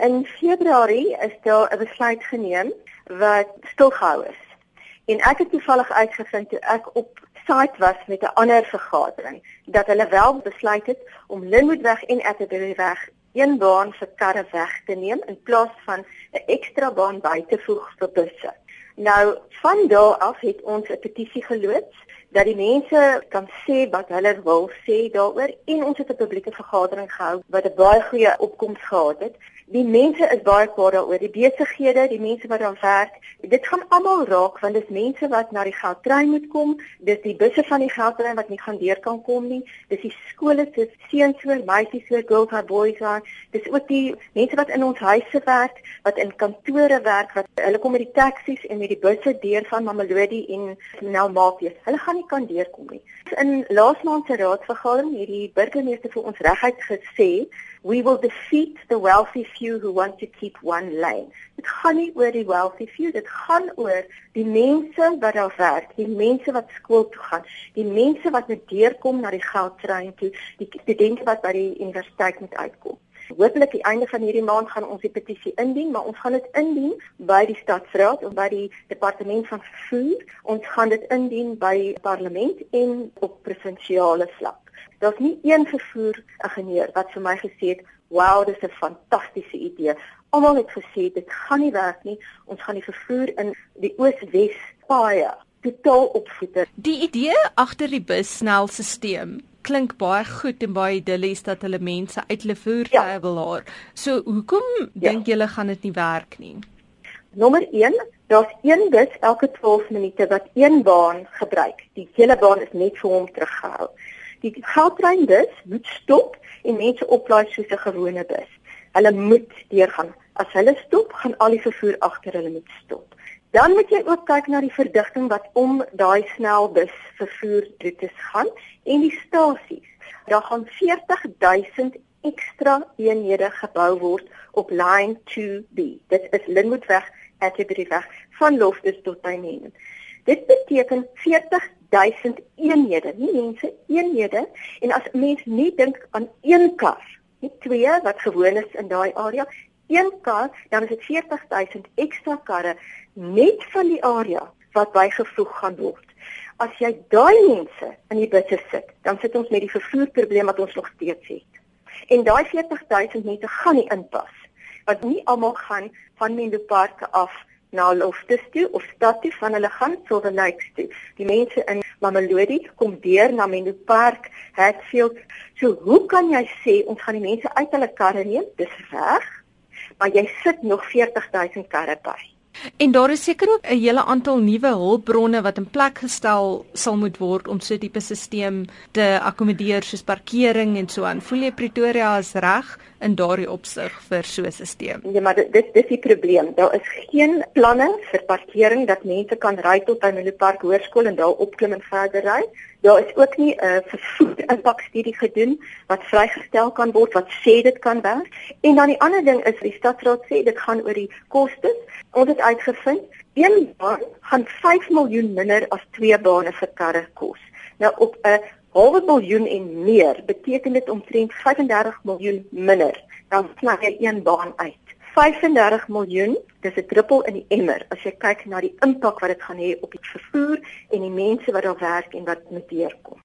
In Februarie is daar 'n besluit geneem wat stilgehou is. En ek het toevallig uitgevind toe ek op site was met 'n ander vergadering dat hulle wel besluit het om Linwoodweg en Atterbury-weg een baan vir karre weg te neem in plaas van 'n ekstra baan by te voeg vir busse. Nou van daar af het ons 'n petisie geloods dat die mense kan sê wat hulle wil sê daaroor en ons het 'n publieke vergadering gehou wat 'n baie goeie opkoms gehad het. Die mense is baie kwaad daaroor, die besighede, die mense wat daar werk. Dit gaan almal raak want dis mense wat na die geldtrein moet kom, dis die busse van die geldtrein wat nie gaan deur kan kom nie. Dis die skole se seuns hoor, meisies hoor, girls and boys hoor. Dis ook die mense wat in ons huise werk, wat in kantore werk, wat hulle kom met die taksies en met die busse deur van Mamelodi en Nelmapies. Hulle gaan nie kan deurkom nie. In laasmaand se raadsvergadering het die burgemeester vir ons reguit gesê, "We will defeat the wealthy few who want to keep one lane." Dit gaan nie oor die wealthy few, dit gaan oor die mense wat daar werk, die mense wat skool toe gaan, die mense wat net deurkom na die geldtrein toe, die studente wat by die universiteit moet uitkom. Hoopelik die einde van hierdie maand gaan ons die petisie indien, maar ons gaan dit indien by die stadsraad of by die departement van vervoer. Ons gaan dit indien by parlement en op provinsiale vlak. Daar's nie een vervoer ingenieur wat vir my gesê het, "Wow, dis 'n fantastiese idee." Almal het gesê dit gaan nie werk nie. Ons gaan die vervoer in die Oos-Wes paaie totaal opvoeder. Die idee agter die bussnelstelsel klink baie goed en baie idillies dat hulle mense uit hulle voertuie ja. wil haar. So hoekom ja. dink julle gaan dit nie werk nie? Nommer 1, daar's een bus elke 12 minute wat een baan gebruik. Die hele baan is net vir hom teruggehou. Die goudtrein bus moet stop en mense oplaai soos 'n gewone bus. Hulle moet deurgaan. As hulle stop, gaan al die vervoer agter hulle moet stop. Dan moet jy ook kyk na die verdigting wat om daai snelbus vervoer roetes gaan en die stasies. Daar gaan 40000 ekstra eenhede gebou word op line 2B. Dit is Linwoodweg, Atterbury-weg van Loftus tot Tuinen. Dit beteken 40000 eenhede, nie mense, eenhede. En as mens nie dink aan een kar, nie twee wat gewoon is in daai area, een kar, dan is dit 40000 ekstra karre net van die area wat bygevoeg gaan word. As jy daai mense in die busse sit, dan sit ons met die vervoerprobleem wat ons nog steeds het. En daai 40000 mense gaan nie inpas. Want nie almal gaan van Menlo Park af na Loftus toe of stad toe van hulle gaan Silver Lakes toe. Die mense in Mamelodi kom deur na Menlo Park, Hatfield. So hoe kan jy sê ons gaan die mense uit hulle karre neem? Dis reg. Maar jy sit nog 40000 karre by. En daar is seker ook 'n hele aantal nuwe hulpbronne wat in plek gestel sal moet word om so 'n tipe stelsel te akkommodeer soos parkering en so aan. Voel jy Pretoria is reg in daardie opsig vir so 'n stelsel? Ja, maar dit dis die probleem. Daar is geen planne vir parkering dat mense kan ry tot by Milo Park Hoërskool en daar opklim en verder ry. Daar is ook nie 'n uh, vervoer impakstudie gedoen wat vrygestel kan word wat sê dit kan werk. En dan die ander ding is die stadsraad sê dit gaan oor die kostes. Ons het uitgevind een baan gaan 5 miljoen minder as twee bane vir karre kos. Nou op 'n halwe miljoen en meer beteken dit omtrent 35 miljoen minder dan sny jy een baan uit. 35 miljoen, dis 'n druppel in die emmer as jy kyk na die impak wat dit gaan hê op die vervoer en die mense wat daar werk en wat moet deurkom.